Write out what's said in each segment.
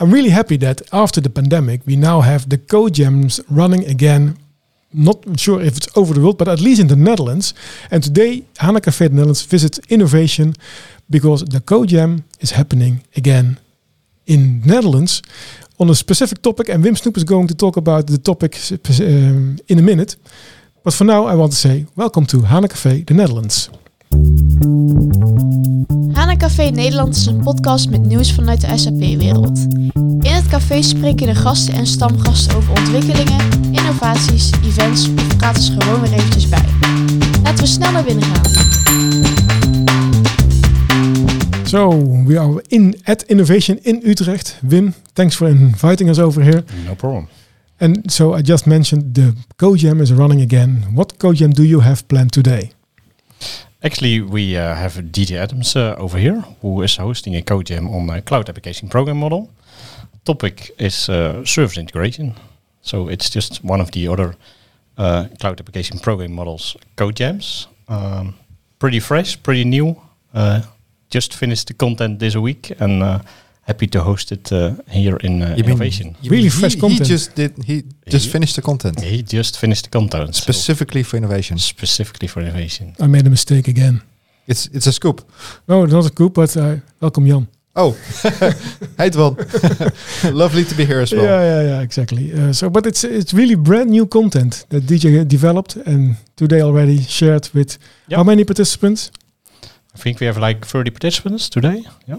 I'm really happy that after the pandemic, we now have the CodeJams running again. Not sure if it's over the world, but at least in the Netherlands. And today, HANA Café Netherlands visits innovation because the CodeJam is happening again in the Netherlands on a specific topic. And Wim Snoep is going to talk about the topic um, in a minute. But for now, I want to say welcome to HANA Café, the Netherlands. HANA Café Nederland is een podcast met nieuws vanuit de SAP-wereld. In het café spreken de gasten en stamgasten over ontwikkelingen, innovaties, events of praten ze gewoon weer eventjes bij. Laten we snel naar binnen gaan. So we are in at Innovation in Utrecht. Wim, thanks for inviting us over here. No problem. And so I just mentioned the CoJam is running again. What CoJam do you have planned today? Actually, we uh, have DJ Adams uh, over here, who is hosting a code CodeJam on a cloud application program model. Topic is uh, service integration. So it's just one of the other uh, cloud application program models CodeJams. Um, pretty fresh, pretty new. Uh, just finished the content this week and uh, happy to host it uh, here in uh, You mean- Innovation. you Really mean fresh he, content. He just did. He just He- finished the content he just finished the content so specifically for innovation. specifically for innovation. I made a mistake again. It's it's a scoop. No, it's not a coup, but uh, welcome Jan. Oh, hey Twan. Lovely to be here as well. Yeah, yeah, yeah, exactly. Uh, so, but it's it's really brand new content that DJ developed and today already shared with Yeah. how many participants? I think we have like 30 participants today. Yeah.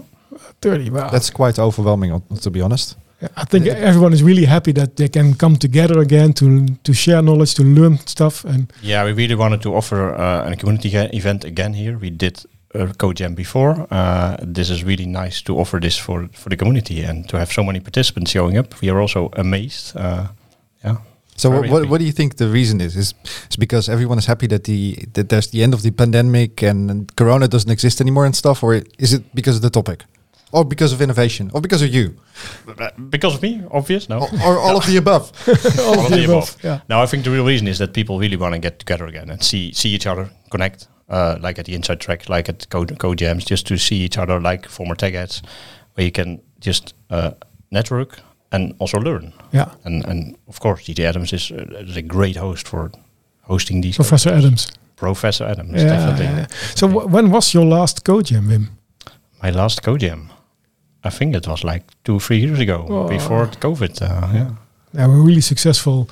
Thirty. Wow. That's quite overwhelming, uh, to be honest. I think everyone is really happy that they can come together again to to share knowledge, to learn stuff, and Yeah, we really wanted to offer uh, a community ge- event again here. We did a CodeJam before. Uh, this is really nice to offer this for, for the community and to have so many participants showing up. We are also amazed. Uh, yeah. So what, what, what do you think the reason is? Is it's because everyone is happy that the that there's the end of the pandemic and, and Corona doesn't exist anymore and stuff, or is it because of the topic, or because of innovation, or because of you, Because of me, obvious, no. or, or all of the above? all of the above. Yeah. No, I think the real reason is that people really want to get together again and see see each other, connect, uh, like at the Inside Track, like at Code, Code Jams, just to see each other, like former TechEds, where you can just uh, network and also learn. Yeah. And and of course, DJ Adams is, uh, is a great host for hosting these. Professor conferences. Adams. Professor Adams, Yeah, definitely. yeah. So wh- when was your last CodeJam, Wim? My last CodeJam, I think it was like two, three years ago, Oh. before COVID. Uh, yeah. Yeah, a really successful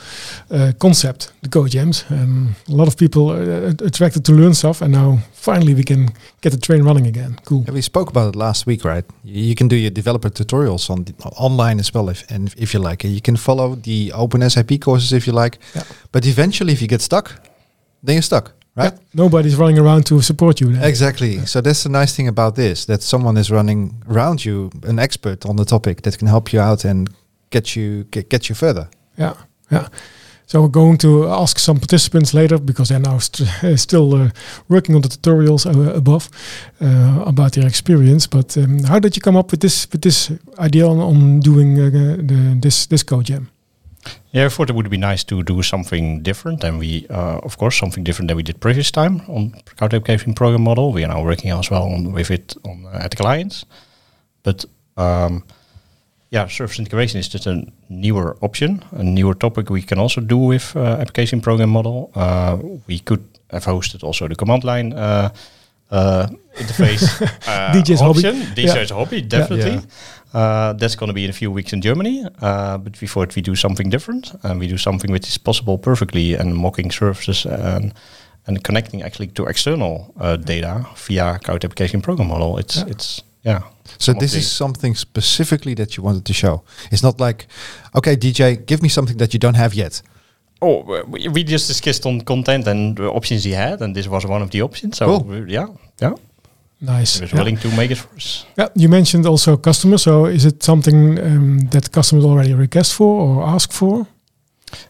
uh, concept, the CodeJams. Um, a lot of people uh, attracted to learn stuff, and now finally we can get the train running again. Cool. Yeah, we spoke about it last week, right? You can do your developer tutorials on the, online as well, if and if you like. You can follow the Open SAP courses if you like. Yeah. But eventually, if you get stuck, then you're stuck, right? Yeah, nobody's running around to support you. then. Exactly. So that's the nice thing about this: that someone is running around you, an expert on the topic that can help you out and get you get, get you further. Yeah, yeah. So we're going to ask some participants later because they're now st- still uh, working on the tutorials uh, above uh, about their experience. But um, how did you come up with this with this idea on, on doing uh, the, this this co-jam? Yeah, I thought it would be nice to do something different, and we, uh, of course, something different than we did previous time on cloud application program model. We are now working as well on, with it on uh, at the clients, but um, yeah, service integration is just a newer option, a newer topic we can also do with uh, application program model. Uh, we could have hosted also the command line uh, uh, interface uh, DJ's hobby. DJ's Yeah. hobby, definitely. Yeah. Uh, that's going to be in a few weeks in Germany. Uh, but we thought we do something different and we do something which is possible perfectly and mocking services and and connecting actually to external uh, data via cloud application program model. It's Yeah. it's yeah. So this is something specifically that you wanted to show. It's not like, okay, DJ, give me something that you don't have yet. Oh, we, we just discussed on content and the options he had, and this was one of the options. So Cool. yeah, yeah, Nice. he was Yeah. willing to make it for us. Yeah, you mentioned also customers. So is it something um, that customers already request for or ask for?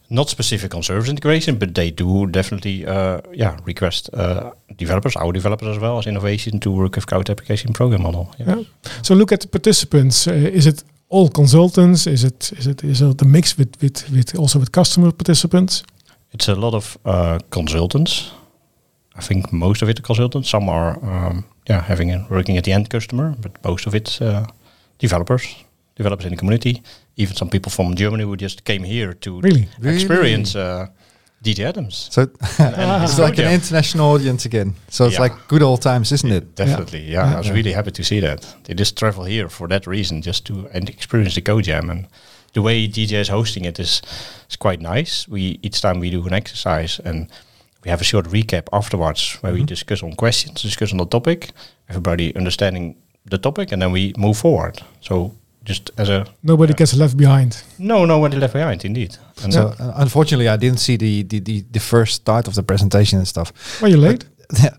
Not specific on service integration, but they do definitely, uh, yeah, request uh, developers, our developers as well as innovation to work with cloud application program model. Yeah. Yeah. So look at the participants. Uh, is it all consultants? Is it is it is it a mix with with with also with customer participants? It's a lot of uh, consultants. I think most of it consultants. Some are, um, yeah, having a, working at the end customer, but most of it's uh, developers, developers in the community, even some people from Germany who just came here to Really? experience uh, DJ Adams. So And it's like an international audience again. So it's Yeah. like good old times, isn't it? Definitely, yeah. Yeah. I was really happy to see that. They just travel here for that reason, just to and experience the Code Jam. And the way DJ is hosting it is is quite nice. We each time we do an exercise and we have a short recap afterwards where we discuss on questions, discuss on the topic, everybody understanding the topic, and then we move forward. So just as a Nobody gets left behind. no, no one left behind, indeed. And So uh, unfortunately, I didn't see the, the, the, the first start of the presentation and stuff. Were you late? yeah,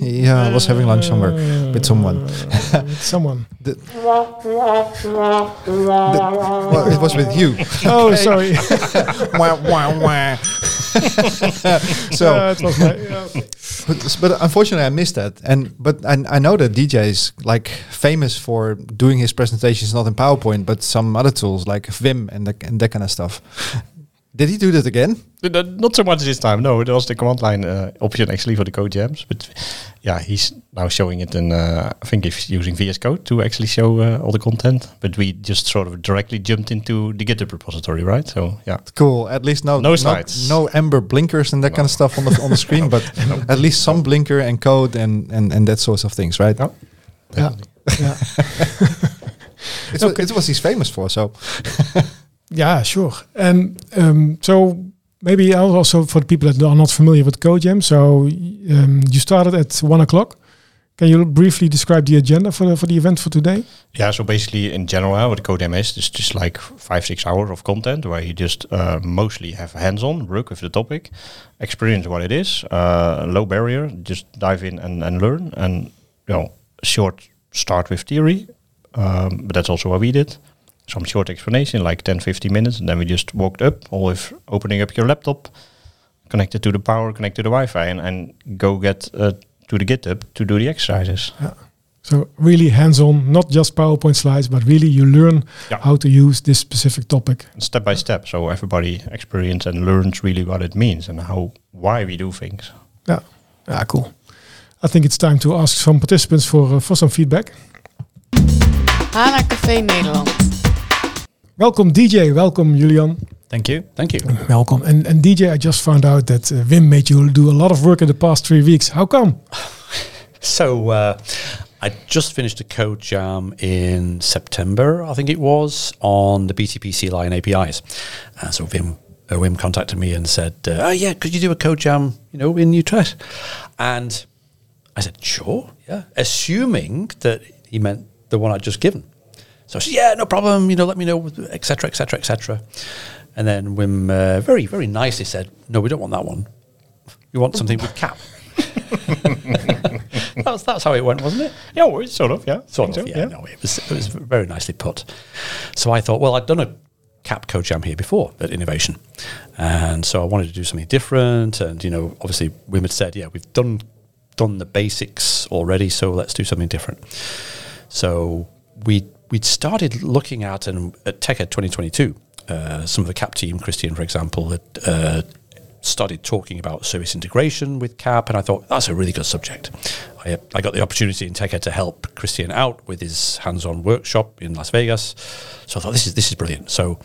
yeah, I was having lunch somewhere with someone. Uh, with someone. The- the- well, it was with you. Oh, sorry. wah, wah, wah. so, Uh, it was my, yeah, but, but unfortunately, I missed that. And but I, I know that DJ is like famous for doing his presentations not in PowerPoint, but some other tools like Vim and, the, and that kind of stuff. Did he do that again? Not so much this time. No, it was the command line uh, option actually for the code jams. But yeah, he's now showing it in. Uh, I think he's using VS Code to actually show uh, all the content. But we just sort of directly jumped into the GitHub repository, right? So yeah, Cool. At least no No slides. no amber blinkers and that kind of stuff on the on the screen, but at least some blinker and code and and and that sorts of things, right? No. Yeah. yeah. It's what, it's what he's famous for. So Yeah, sure. And um, so maybe also for the people that are not familiar with CodeJam. So um, you started at one o'clock. Can you briefly describe the agenda for the, for the event for today? Yeah, so basically in general, uh, what CodeJam is, is just like five, six hours of content where you just uh, mostly have hands-on work with the topic, experience what it is, uh, low barrier, just dive in and, and learn, and you know, short start with theory, um, but that's also what we did. Some short explanation, like 10, 15 minutes, and then we just walked up, all with opening up your laptop, connected to the power, connected to the Wi-Fi, and, and go get uh, to the GitHub to do the exercises. Yeah. So really hands-on, not just PowerPoint slides, but really you learn Yeah. how to use this specific topic. step by step so everybody experience and learns really what it means and how why we do things Yeah, yeah, cool. I think it's time to ask some participants for uh, for some feedback. Hana Café Nederland. Welcome DJ, welcome Julian, Thank you. Thank you. welcome. And and DJ, I just found out that uh, Wim made you do a lot of work in the past three weeks. How come? So uh, I just finished a code jam in September, I think it was, on the BTP CLI and APIs. Uh, so Vim, uh, Wim contacted me and said, uh, "Oh yeah, could you do a code jam, you know, in Utrecht?" And I said, "Sure, yeah," assuming that he meant the one I'd just given. So I said, "Yeah, no problem. You know, let me know, etc., etc., etc." And then Wim uh, very, very nicely said, "No, we don't want that one. We want something with cap." that's that's how it went, wasn't it? yeah well, sort of yeah Sort of, so, yeah. No, it was it was very nicely put. So I thought, well, I'd done a cap code jam here before at Innovation, and so I wanted to do something different. And you know, obviously, Wim had said, yeah, we've done done the basics already, so let's do something different. So we we'd started looking at and at TechEd 2022. Uh, some of the CAP team, Christian, for example, had uh, started talking about service integration with CAP, and I thought that's a really good subject. I, I got the opportunity in TechEd to help Christian out with his hands-on workshop in Las Vegas, so I thought this is this is brilliant. So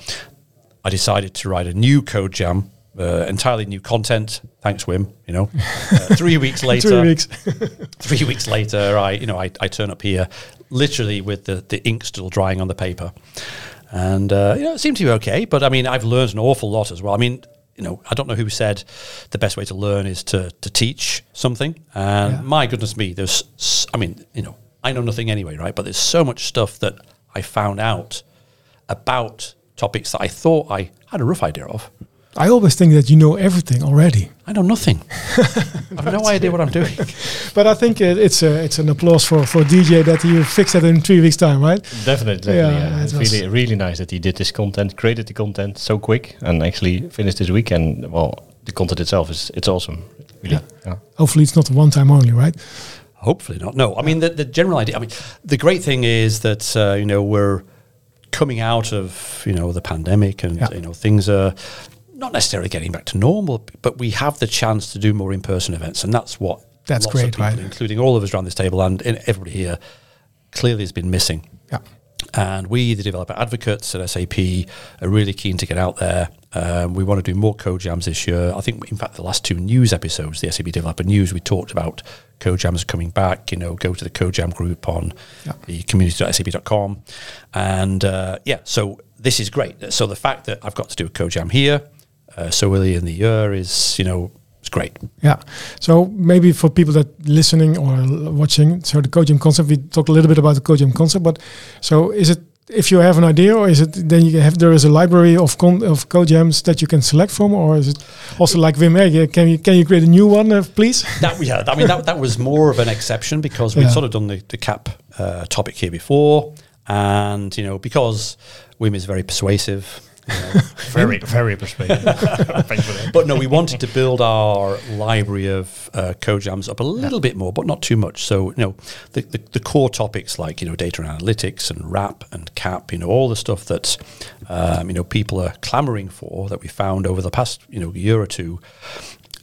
I decided to write a new code jam, uh, entirely new content. Thanks, Wim. You know, uh, three weeks later, Three weeks. three weeks later, I you know I, I turn up here, literally with the, the ink still drying on the paper, and uh, you know it seemed to be okay. But I mean, I've learned an awful lot as well. I mean, you know, I don't know who said the best way to learn is to to teach something, and Yeah. my goodness me, there's I mean, you know, I know nothing anyway, right? But there's so much stuff that I found out about topics that I thought I had a rough idea of. I always think that you know everything already. I know nothing. I have no idea what I'm doing. But I think it, it's a, it's an applause for, for DJ that you fixed that in three weeks time, right? definitely Yeah, yeah, it's really really nice that he did this content created the content so quick and actually finished this week and well the content itself is it's awesome really yeah. Hopefully it's not one time only, right? Hopefully not. No, I mean the, the general idea. I mean, the great thing is that uh, you know we're coming out of you know the pandemic, and Yeah. you know things are not necessarily getting back to normal, but we have the chance to do more in-person events, and that's what That's lots great, of people, right? including all of us around this table and everybody here, clearly has been missing. Yeah. And we, the developer advocates at SAP, are really keen to get out there. Um, we want to do more code jams this year. I think, in fact, the last two news episodes, the SAP Developer News, we talked about code jams coming back. You know, go to the code jam group on Yeah. the community.sap.com. And uh, yeah, so this is great. So the fact that I've got to do a code jam here uh, so early in the year is, you know, it's great. Yeah. So maybe for people that listening or watching, so the CodeJam concept, we talked a little bit about the CodeJam concept, but so is it if you have an idea or is it then you have there is a library of con- of CodeJams that you can select from or is it also like Wim, hey, yeah, can you can you create a new one, uh, please? That, yeah, I mean, that, that was more of an exception because we'd Yeah. sort of done the, the cap uh, topic here before. And, you know, because Wim is very persuasive. Very, very persuasive. Thanks for that. but no, we wanted to build our library of uh, code jams up a little bit more, but not too much. So, you know, the, the, the core topics like, you know, data analytics and RAP and CAP, you know, all the stuff that, um, you know, people are clamoring for that we found over the past, you know, year or two.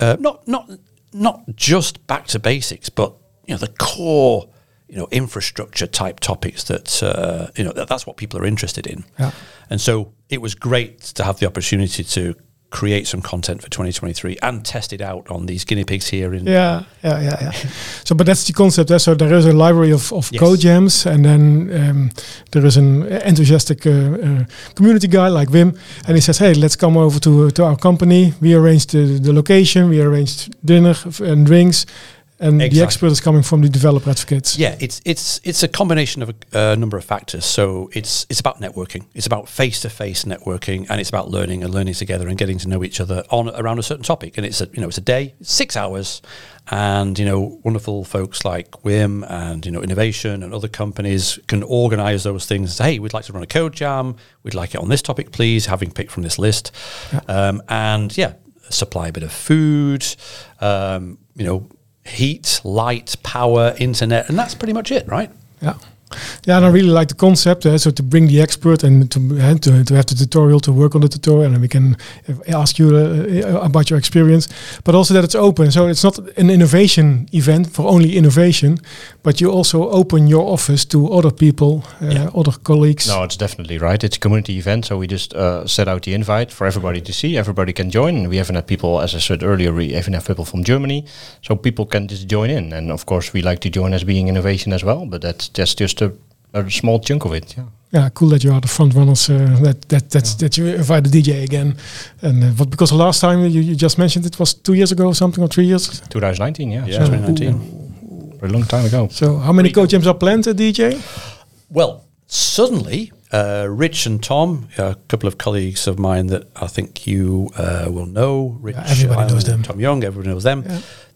Uh, not, not, not just back to basics, but, you know, the core, you know, infrastructure type topics that, uh, you know, that, that's what people are interested in. Yeah. And so it was great to have the opportunity to create some content for 2023 and test it out on these guinea pigs here in Yeah, yeah, yeah, yeah. so, but that's the concept. eh? So there is a library of, of Yes. code jams, and then um, there is an enthusiastic uh, uh, community guy like Wim, and he says, "Hey, let's come over to to our company. We arranged the, the location, we arranged dinner and drinks, and the Exactly. expert is coming from the developer advocates." Yeah, it's it's it's a combination of a, a number of factors. So it's it's about networking. It's about face to face networking, and it's about learning and learning together and getting to know each other on around a certain topic. And it's a you know it's a day, six hours, and you know wonderful folks like Wim and you know Innovation and other companies can organise those things. Say, hey, we'd like to run a code jam. We'd like it on this topic, please. Having picked from this list, um, and yeah, supply a bit of food. Um, you know heat, light, power, internet, and that's pretty much it, right? Yeah. Yeah, and I really like the concept. Uh, so to bring the expert and to, uh, to to have the tutorial to work on the tutorial, and we can uh, ask you uh, about your experience. But also that it's open. So it's not an innovation event for only innovation, but you also open your office to other people, uh, Yeah. other colleagues. No, it's definitely right. It's a community event, so we just uh, set out the invite for everybody to see. Everybody can join. And we even have people, as I said earlier, we even have people from Germany, so people can just join in. And of course, we like to join as being innovation as well, but that's that's just a, a small chunk of it. Yeah. Yeah, cool that you are the front runners. Uh, that that that's, that you invite the DJ again, and uh, what because the last time you, you just mentioned it was two years ago or something or three years. 2019, yeah, Yeah, so 2019. a long time ago. So how many CodeJams are planned, uh, DJ? Well, suddenly, uh, Rich and Tom, a couple of colleagues of mine that I think you uh, will know, Rich, Yeah, everybody knows and them. Tom Jung, everyone knows them.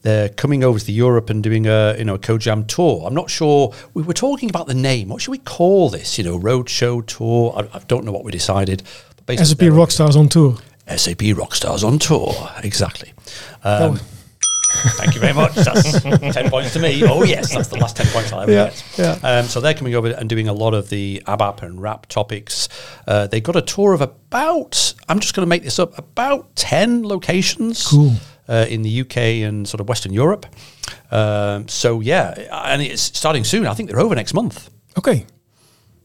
Yeah. They're coming over to Europe and doing a you know a CodeJam tour. I'm not sure. We were talking about the name. What should we call this? You know, roadshow tour. I, I don't know what we decided. But basically SAP Rockstars on tour. SAP Rockstars on tour. Exactly. Um, Oh. Thank you very much. That's 10 points to me. Oh, yes, that's the last 10 points I'll ever Yeah, get. yeah. Um, so they're coming over and doing a lot of the ABAP and RAP topics. Uh, they got a tour of about, I'm just going to make this up, about 10 locations Cool. Uh, in the UK and sort of Western Europe. Um, so, yeah, and it's starting soon. I think they're over next month. Okay.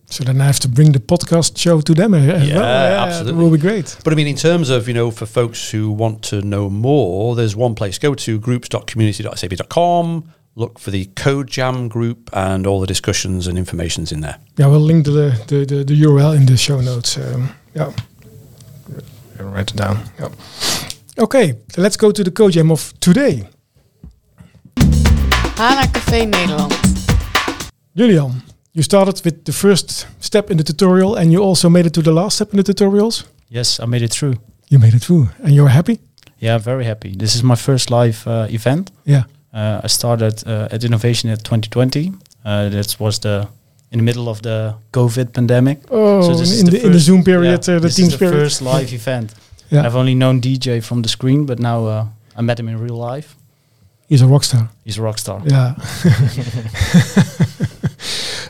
So then I have to bring the podcast show to them as Yeah, well. absolutely. That will be great. But I mean, in terms of, you know, for folks who want to know more, there's one place go to groups.community.sap.com. Look for the Code Jam group and all the discussions and information's in there. Yeah, we'll link the, the, the, the URL in the show notes. Um, yeah. I'll write it down. Yeah. Okay, so let's go to the code jam of today. HANA Café Nederland. Julian, you started with the first step in the tutorial and you also made it to the last step in the tutorials. Yes, I made it through. You made it through and you're happy? Yeah, very happy. This is my first live uh, event. Yeah. Uh, I started uh, at Innovation at 2020. Uh, that was the in the middle of the COVID pandemic. Oh, So this is in, the the, in the Zoom period, Yeah, uh, the this team is the spirit. first live event. Yeah. I've only known DJ from the screen, but now uh, I met him in real life. He's a rock star. He's a rock star. Yeah.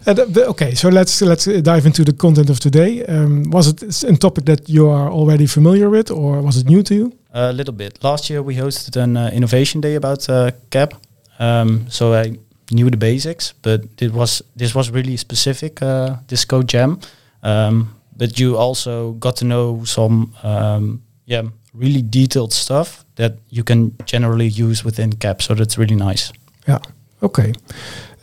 Uh, okay, so let's let's uh, dive into the content of today. Um, was it a topic that you are already familiar with, or was it new to you? A little bit. Last year we hosted an uh, innovation day about uh, CAP. Um, so I knew the basics, but it was this was really specific. Uh, this code jam, um, but you also got to know some um, yeah really detailed stuff that you can generally use within CAP. So that's really nice. Yeah. Okay.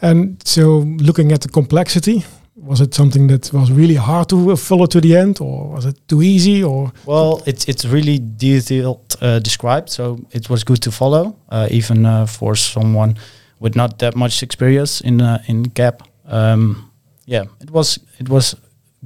And so, looking at the complexity, was it something that was really hard to follow to the end, or was it too easy? Or Well, it's it's really detailed uh, described, so it was good to follow, uh, even uh, for someone with not that much experience in uh, in CAP. Um, yeah, it was it was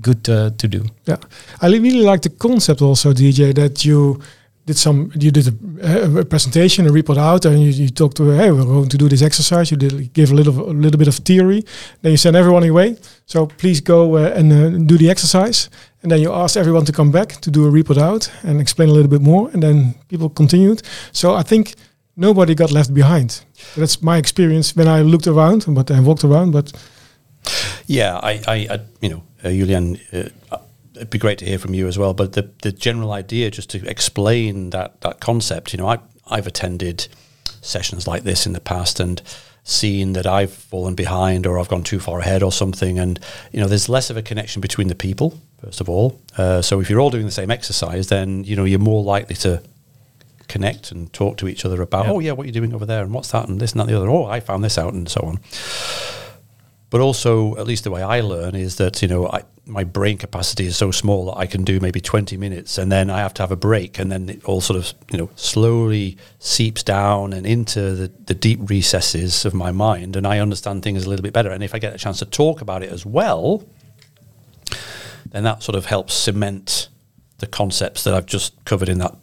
good to, to do. yeah, I really like the concept also, DJ, that you did some you did a, a presentation, a report out, and you, you talked to hey, we're going to do this exercise. You did gave a little a little bit of theory, then you send everyone away. So please go uh, and uh, do the exercise, and then you asked everyone to come back to do a report out and explain a little bit more, and then people continued. So I think nobody got left behind. That's my experience when I looked around, but I walked around. But Yeah, I, I, I you know, uh, Julian, uh, it'd be great to hear from you as well. But the the general idea, just to explain that that concept, you know, I I've attended sessions like this in the past and seen that I've fallen behind or I've gone too far ahead or something, and you know, there's less of a connection between the people first of all. Uh, so if you're all doing the same exercise, then you know you're more likely to connect and talk to each other about, Yeah. oh yeah, what you're doing over there and what's that and this and that and the other. Oh, I found this out and so on. But also, at least the way I learn is that you know I, my brain capacity is so small that I can do maybe 20 minutes and then I have to have a break and then it all sort of you know slowly seeps down and into the, the deep recesses of my mind and I understand things a little bit better. And if I get a chance to talk about it as well, then that sort of helps cement the concepts that I've just covered in that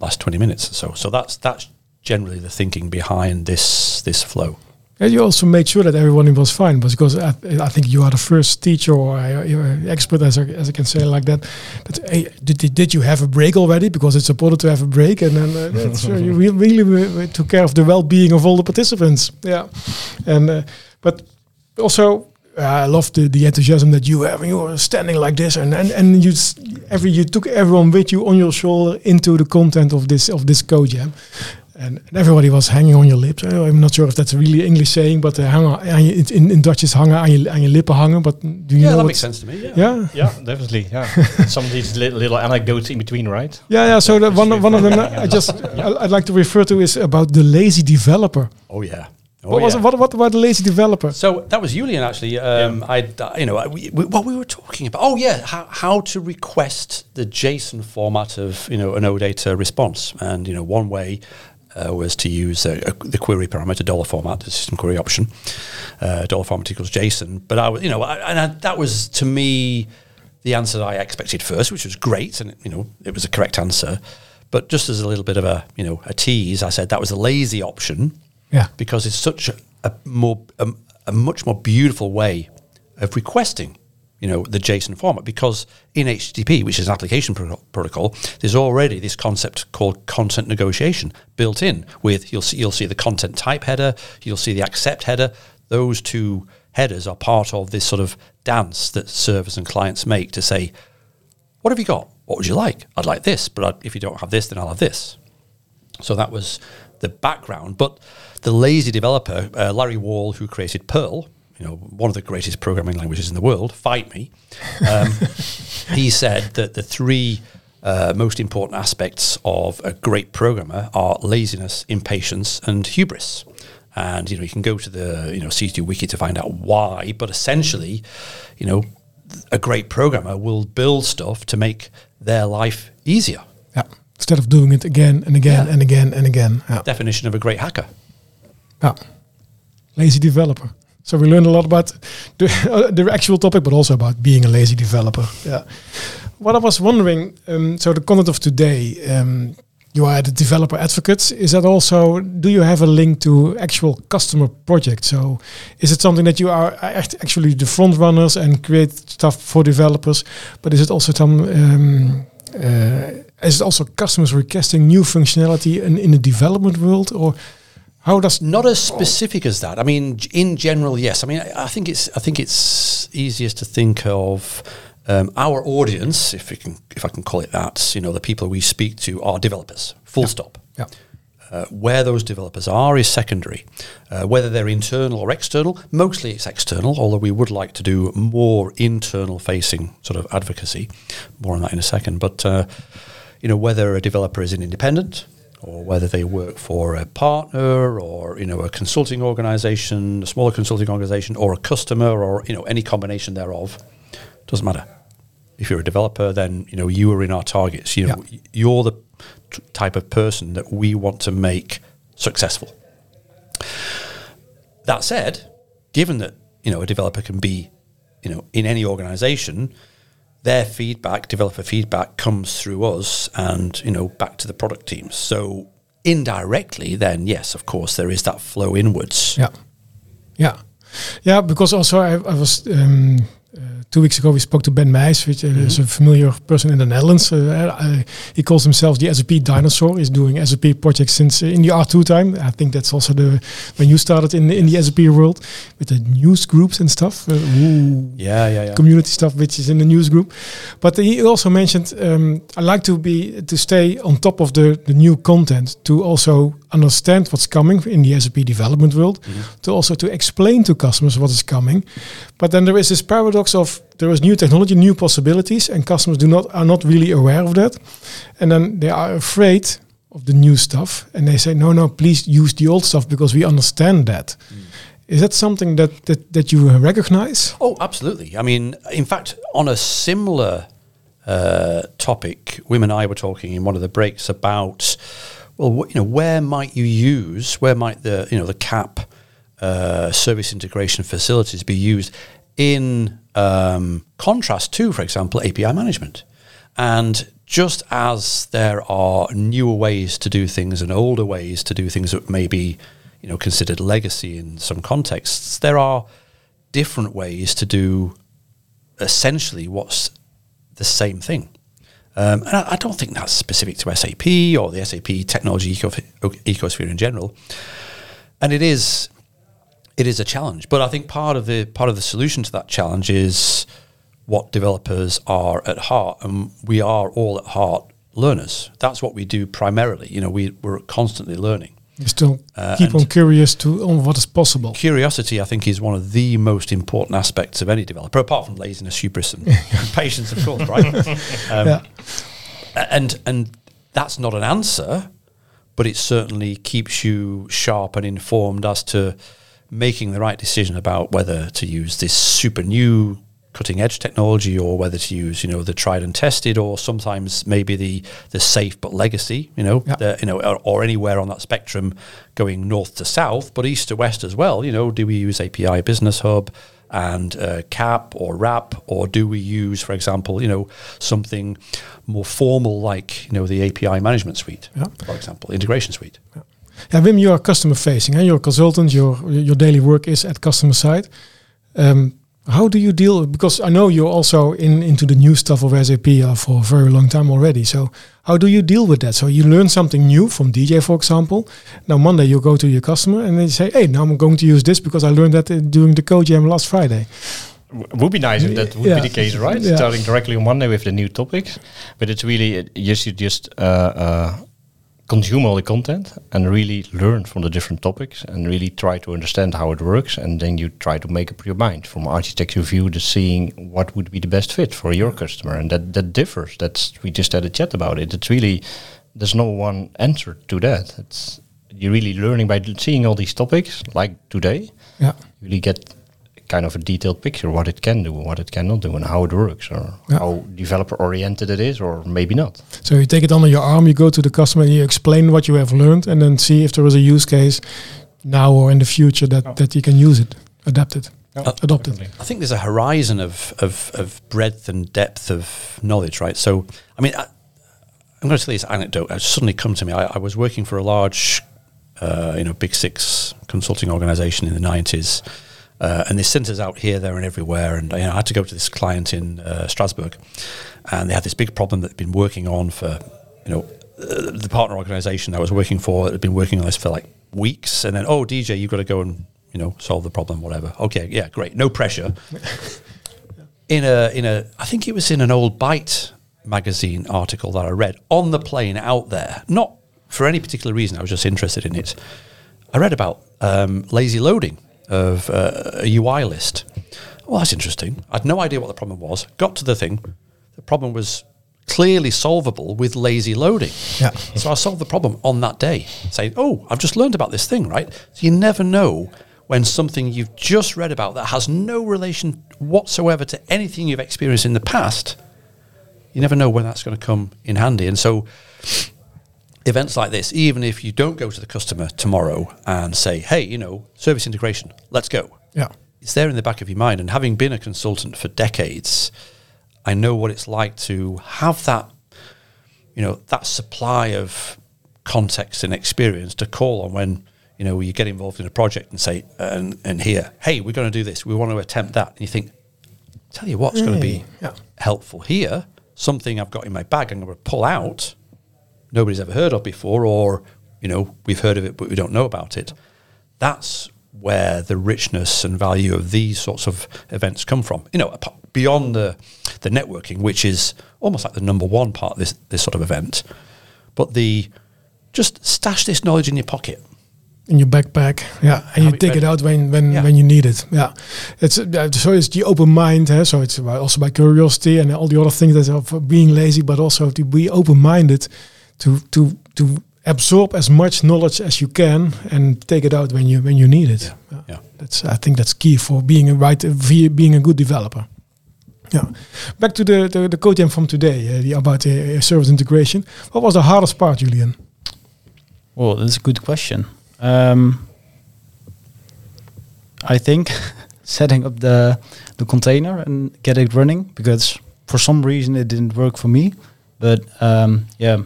last 20 minutes or so. So that's that's generally the thinking behind this this flow. And you also made sure that everyone was fine, because I, I think you are the first teacher or uh, expert, as I, as I can say like that. But hey, did, did you have a break already? Because it's important to have a break, and then uh, that's, uh, you re- really uh, took care of the well-being of all the participants. Yeah, and uh, but also. Uh, I love the, the enthusiasm that you have. and You were standing like this, and and, and you every you took everyone with you on your shoulder into the content of this of this code jam, and, and everybody was hanging on your lips. Uh, I'm not sure if that's a really English saying, but uh, hangen aan je, in, in Dutch is hangen aan je, aan je lippen hangen. But do you yeah, know that what's- makes sense to me. Yeah. Yeah, Yeah, definitely. Yeah, some of these little, little anecdotes in between, right? yeah, yeah. So the one one of them I just I, I'd like to refer to is about the lazy developer. Oh yeah. Oh, what was yeah. it, what what about the lazy developer? So that was Julian actually. Um, I, you know, I- we, we, what we were talking about. Oh yeah, how, how to request the JSON format of you know an OData response, and you know one way uh, was to use a, a, the query parameter dollar format, the system query option, uh, dollar format equals JSON. But I was, you know, I, and I, that was to me the answer that I expected first, which was great, and you know it was a correct answer. But just as a little bit of a you know a tease, I said that was a lazy option Yeah, because it's such a, a more a, a much more beautiful way of requesting you know the JSON format because in HTTP which is an application pro- protocol there's already this concept called content negotiation built in with you'll see you'll see the content type header you'll see the accept header. Those two headers are part of this sort of dance that servers and clients make to say what have you got? What would you like? I'd like this but I'd, if you don't have this then I'll have this. So that was the background. But the lazy developer, uh, Larry Wall, who created Perl, you know, one of the greatest programming languages in the world, fight me. Um, he said that the three uh, most important aspects of a great programmer are laziness, impatience, and hubris. And you know, you can go to the you know C2 wiki to find out why, but essentially, you know, a great programmer will build stuff to make their life easier. yeah. Instead of doing it again and again Yeah. and again and again. Yeah. Definition of a great hacker. Yeah. Lazy developer. So we learned a lot about the, uh, the actual topic, but also about being a lazy developer. Yeah. What I was wondering, um, so the content of today, um, you are the developer advocates. Is that also, do you have a link to actual customer projects? So is it something that you are act- actually the front runners and create stuff for developers? But is it also some, um, uh, is it also customers requesting new functionality in, in the development world or how does Not as specific as that. I mean, in general, yes. I mean, I, think it's I think it's easiest to think of um, our audience, if we can, if I can call it that. You know, the people we speak to are developers. Full stop. Yeah. Uh, where those developers are is secondary. Uh, whether they're internal or external, mostly it's external, although we would like to do more internal facing sort of advocacy. More on that in a second. But, uh, you know, whether a developer is an independent or whether they work for a partner or, you know, a consulting organization, a smaller consulting organization or a customer or, you know, any combination thereof, doesn't matter. If you're a developer, then, you know, you are in our targets. You know, Yeah. you're the t- type of person that we want to make successful. That said, given that you know a developer can be, you know, in any organization, their feedback, developer feedback, comes through us and you know back to the product teams. So indirectly, then yes, of course, there is that flow inwards. Yeah, yeah, yeah. Because also I, I was um, two weeks ago we spoke to Ben Meijs, which uh, is a familiar person in the Netherlands. Uh, uh, he calls himself the SAP dinosaur. He's doing SAP projects since uh, in the R2 time. I think that's also the when you started in in the SAP world with the news groups and stuff. Uh, ooh, Yeah, yeah, yeah. community stuff which is in the news group but he also mentioned um, i like to be to stay on top of the, the new content to also understand what's coming in the sap development world to also to explain to customers what is coming but then there is this paradox of there is new technology new possibilities and customers do not are not really aware of that. And then they are afraid of the new stuff and they say no no please use the old stuff because we understand that. Is that something that, that that you recognize? Oh, absolutely. I mean, in fact, on a similar uh, topic, Wim and I were talking in one of the breaks about, well, you know, where might you use, where might the, you know, the CAP uh, service integration facilities be used in um, contrast to, for example, API management. And just as there are newer ways to do things and older ways to do things that may be, you know, considered legacy in some contexts, there are different ways to do essentially what's the same thing. Um, and I, I don't think that's specific to SAP or the SAP technology eco- ecosphere in general. And it is it is a challenge. But I think part of the part of the solution to that challenge is what developers are at heart, and we are all at heart learners. That's what we do primarily. You know, we we're constantly learning. You still Uh, keep on curious to on what is possible. Curiosity, I think, is one of the most important aspects of any developer, apart from laziness, hubris, and patience, of course, right? Um, Yeah. And and that's not an answer, but it certainly keeps you sharp and informed as to making the right decision about whether to use this super new cutting edge technology or whether to use you know the tried and tested or sometimes maybe the the safe but legacy you know the, you know or, or anywhere on that spectrum going north to south but east to west as well. You know do we use API business hub and uh, CAP or RAP or do we use, for example, you know, something more formal like you know the API management suite, for example, integration suite. Yeah, Wim, you are customer facing. and You're a consultant. Your your daily work is at customer side. Um, how do you deal? Because I know you're also in into the new stuff of SAP uh, for a very long time already. So how do you deal with that? So you learn something new from DJ, for example. Now Monday you go to your customer and they say, "Hey, now I'm going to use this because I learned that uh, during the code jam last Friday." W- would be nice if that would Yeah. be the case, right? Yeah. Starting directly on Monday with the new topics, but it's really yes, you just uh, uh, consume all the content and really learn from the different topics and really try to understand how it works, and then you try to make up your mind from architecture view, to seeing what would be the best fit for your customer, and that that differs. That's we just had a chat about it. It's really there's no one answer to that. It's you're really learning by seeing all these topics, like today Yeah. you really get kind of a detailed picture what it can do, what it cannot do, and how it works, or Yeah. how developer oriented it is, or maybe not. So you take it under your arm, you go to the customer, and you explain what you have learned, and then see if there is a use case now or in the future that, that you can use it, adapt it, adopt it. I think there's a horizon of, of, of breadth and depth of knowledge, right? So, I mean, I, I'm going to tell you this anecdote. It's suddenly come to me. I, I was working for a large, uh, you know, big six consulting organization in the 90s. Uh, and they centres out here, there, and everywhere. And you know, I had to go to this client in uh, Strasbourg, and they had this big problem that they'd been working on for, you know, uh, the partner organization I was working for had been working on this for like weeks. And then, oh, DJ, you've got to go and you know solve the problem, whatever. Okay, yeah, great, no pressure. in a in a, I think it was in an old Byte magazine article that I read on the plane out there, not for any particular reason, I was just interested in it. I read about um, lazy loading of uh, a UI list. Well, that's interesting. I had no idea what the problem was. Got to the thing. The problem was clearly solvable with lazy loading. Yeah. So I solved the problem on that day, saying, "Oh, I've just learned about this thing." Right. So you never know when something you've just read about that has no relation whatsoever to anything you've experienced in the past. You never know when that's going to come in handy, and so events like this, even if you don't go to the customer tomorrow and say, "Hey, you know, service integration, let's go," Yeah. it's there in the back of your mind. And having been a consultant for decades, I know what it's like to have that, you know, that supply of context and experience to call on when, you know, you get involved in a project and say, and, and hear, hey, we're going to do this. We want to attempt that. And you think, tell you what's going to be Yeah. helpful here. Something I've got in my bag I'm going to pull out. Nobody's ever heard of before, or, you know, we've heard of it, but we don't know about it. That's where the richness and value of these sorts of events come from. You know, beyond the the networking, which is almost like the number one part of this this sort of event, but the just stash this knowledge in your pocket. in your backpack. Yeah, and you take it out when when, Yeah. when you need it. Yeah, it's uh, so it's the open mind. Huh? So it's about, also by curiosity and all the other things that of being lazy, but also to be open minded, to to to absorb as much knowledge as you can and take it out when you when you need it. Yeah. Yeah. That's I think that's key for being a right for being a good developer. Yeah. Back to the the, the code jam from today uh, the, about uh, service integration. What was the hardest part, Julian? Well, that's a good question. Um, I think setting up the the container and get it running because for some reason it didn't work for me. But um, yeah,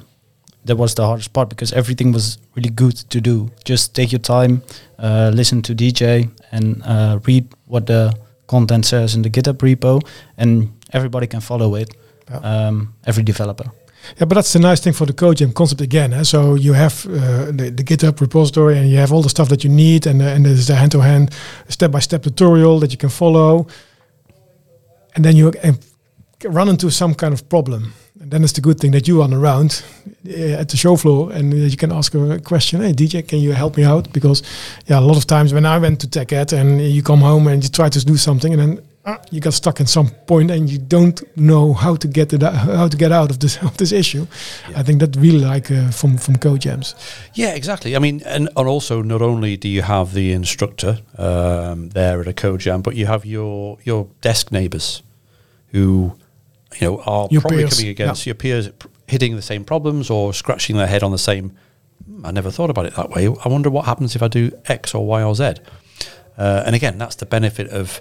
that was the hardest part because everything was really good to do. Just take your time, uh, listen to DJ, and uh, read what the content says in the GitHub repo, and everybody can follow it. Yeah. Um, every developer. Yeah, but that's the nice thing for the Code CodeJam concept again. Eh? So you have uh, the, the GitHub repository and you have all the stuff that you need, and, uh, and there's the hand-to-hand, step-by-step tutorial that you can follow. And then you uh, run into some kind of problem. Then it's the good thing that you run around uh, at the show floor and you can ask a question. Hey, DJ, can you help me out? Because yeah, a lot of times when I went to TechEd and you come home and you try to do something and then uh, you got stuck in some point and you don't know how to get it out, how to get out of this of this issue. I think that really like uh, from from CodeJams. Yeah, exactly. I mean, and, and also not only do you have the instructor um, there at a code jam, but you have your your desk neighbours who you know are Your probably peers, coming against yeah. your peers hitting the same problems or scratching their head on the same. "Hmm, I never thought about it that way. I wonder what happens if I do X or Y or Z. Uh, and again, that's the benefit of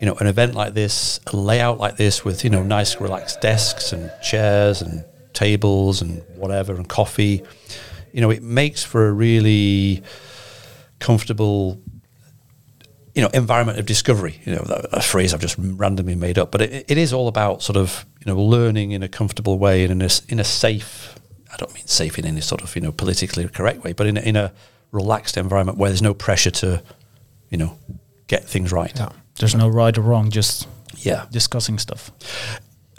you know an event like this, a layout like this with you know nice relaxed desks and chairs and tables and whatever and coffee. You know, it makes for a really comfortable you know environment of discovery. You know that, a phrase i've just randomly made up. But it, it is all about sort of you know learning in a comfortable way and in a, in a safe i don't mean safe in any sort of you know politically correct way but in a, in a relaxed environment where there's no pressure to you know get things right. Yeah. There's no right or wrong, just yeah. discussing stuff.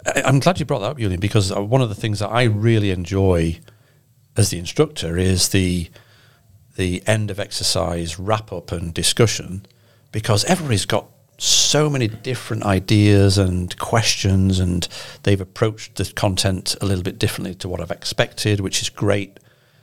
I- I'm glad you brought that up, Julian, because uh, one of the things that I really enjoy as the instructor is the the end of exercise wrap up and discussion, because everybody's got so many different ideas and questions, and they've approached the content a little bit differently to what I've expected, which is great.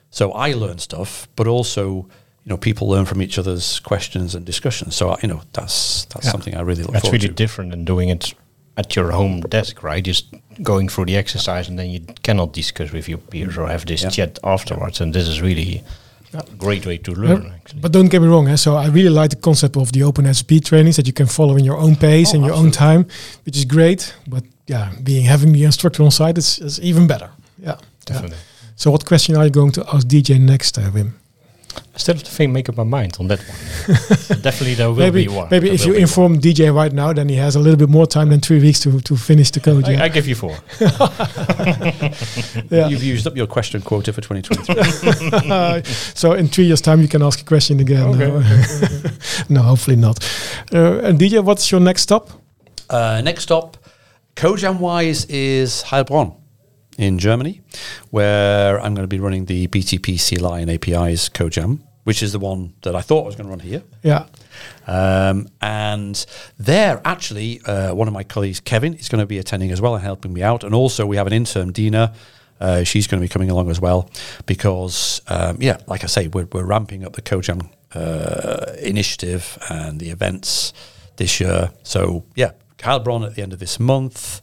So I learn stuff, but also you know people learn from each other's questions and discussions. So I- you know that's that's Yeah. something I really look That's really to. different than doing it at your home desk, right? Just going through the exercise and then you cannot discuss with your peers or have this Yeah. chat afterwards. And this is really a great way to learn, actually. But don't get me wrong. Eh? So I really like the concept of the openSAP trainings that you can follow in your own pace Oh, and your own time, which is great. But yeah, being having the instructor on site is, is even better. Yeah. yeah. Definitely. So what question are you going to ask DJ next, uh, Wim? I still have to think, make up my mind on that one. Definitely there will maybe be one. maybe There if you be inform DJ right now, then he has a little bit more time than three weeks to, to finish the code. one. I, yeah. I give you four. yeah. You've used up your question quota for 2023. so in three years' time, you can ask a question again. Okay, no, no, hopefully not. Uh, and DJ, what's your next stop? uh, next stop, CodeJam wise is Heilbronn in Germany, where I'm going to be running the BTP CLI and APIs CodeJam, which is the one that I thought I was going to run here. Yeah. Um, and there, actually, uh, one of my colleagues, Kevin, is going to be attending as well and helping me out. And also, we have an intern, Dina. Uh, she's going to be coming along as well because, um, yeah, like I say, we're, we're ramping up the CodeJam uh, initiative and the events this year. So, yeah, Heilbronn at the end of this month.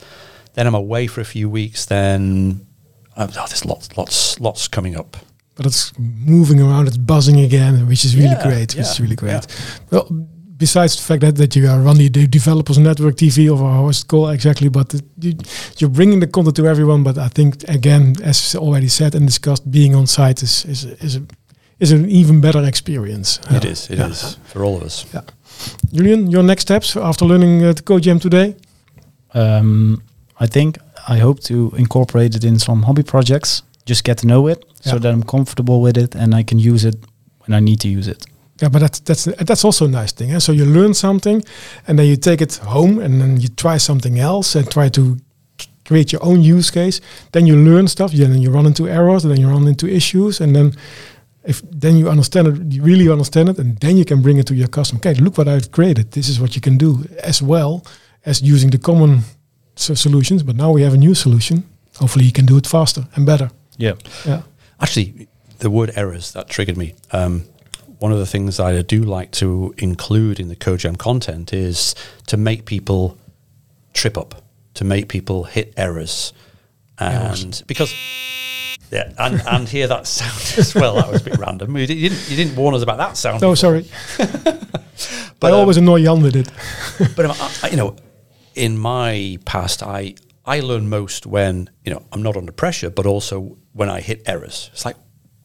Then I'm away for a few weeks. Then um, oh, there's lots, lots, lots coming up. But it's moving around, it's buzzing again, which is really Yeah, great. Which is really great. Well, besides the fact that, that you are running the Developers Network TV, or how is it called exactly, but it, you, you're bringing the content to everyone. But I think, again, as already said and discussed, being on site is, is, is, a, is an even better experience. It Yeah. is, it is Yeah. for all of us. Yeah. Julian, your next steps after learning uh, the Code Jam today? Um, I think I hope to incorporate it in some hobby projects. Just get to know it so that I'm comfortable with it and I can use it when I need to use it. Yeah, but that's that's that's also a nice thing. Eh? So you learn something, and then you take it home, and then you try something else, and try to create your own use case. Then you learn stuff. Yeah, then you run into errors, and then you run into issues, and then if then you understand it, you really understand it, and then you can bring it to your customer. Okay, look what I've created. This is what you can do, as well as using the common solutions. But now we have a new solution. Hopefully, you can do it faster and better. Yeah. Yeah. Actually, the word errors that triggered me. Um, one of the things I do like to include in the CodeJam content is to make people trip up, to make people hit errors, and because yeah, and and hear that sound as well. That was a bit random. You didn't you didn't warn us about that sound. No, before. sorry. But, I um, always annoy Jan with it. but um, I- you know, in my past, I I learn most when you know I'm not under pressure, but also when I hit errors. It's like,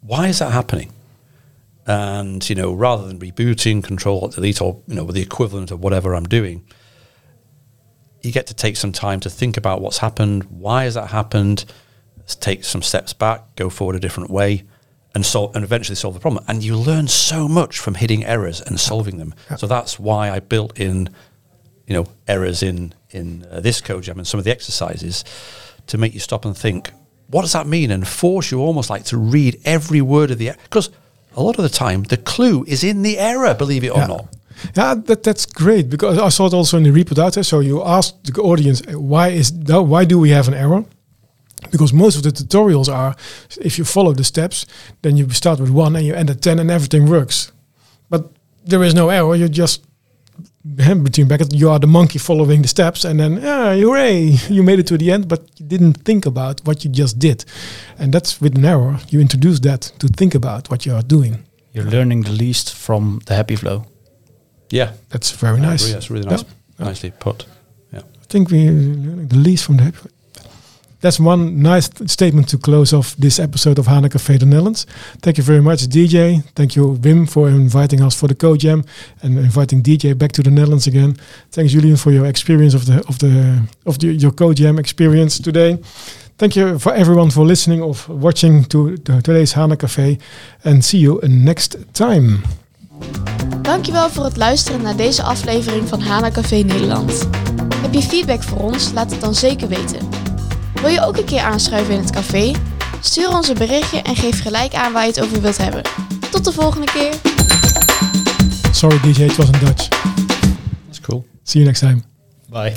why is that happening? And you know, rather than rebooting, control delete, or you know, the equivalent of whatever I'm doing, you get to take some time to think about what's happened. Why has that happened? Let's take some steps back, go forward a different way, and solve and eventually solve the problem. And you learn so much from hitting errors and solving them. So that's why I built in, you know, errors in in uh, this code jam and some of the exercises to make you stop and think, what does that mean? And force you almost like to read every word of the because a lot of the time the clue is in the error, believe it or Yeah. not. Yeah, that that's great because I saw it also in the report there. So you ask the audience uh, why is why do we have an error? Because most of the tutorials are if you follow the steps, then you start with one and you end at ten and everything works. But there is no error. You just between brackets, you are the monkey following the steps, and then ah, hooray, you made it to the end, but you didn't think about what you just did, and that's with an error. You introduce that to think about what you are doing. You're learning the least from the happy flow. Yeah, That's very I nice. agree. That's really Yeah. nicely put. Yeah. I think we're learning the least from the happy. That's one nice statement to close off this episode of Hana Café the Netherlands. Thank you very much, DJ. Thank you, Wim, for inviting us for the Code Jam and inviting DJ back to the Netherlands again. Thanks, Julian, for your experience of the of the of the, your Code Jam experience today. Thank you for everyone for listening or watching to, to today's Hana Café, and see you next time. Dankjewel voor het luisteren naar deze aflevering van Hana Café Nederland. Heb je feedback voor ons? Laat het dan zeker weten. Wil je ook een keer aanschuiven in het café? Stuur ons een berichtje en geef gelijk aan waar je het over wilt hebben. Tot de volgende keer! Sorry, DJ, it wasn't Dutch. That's cool. See you next time. Bye.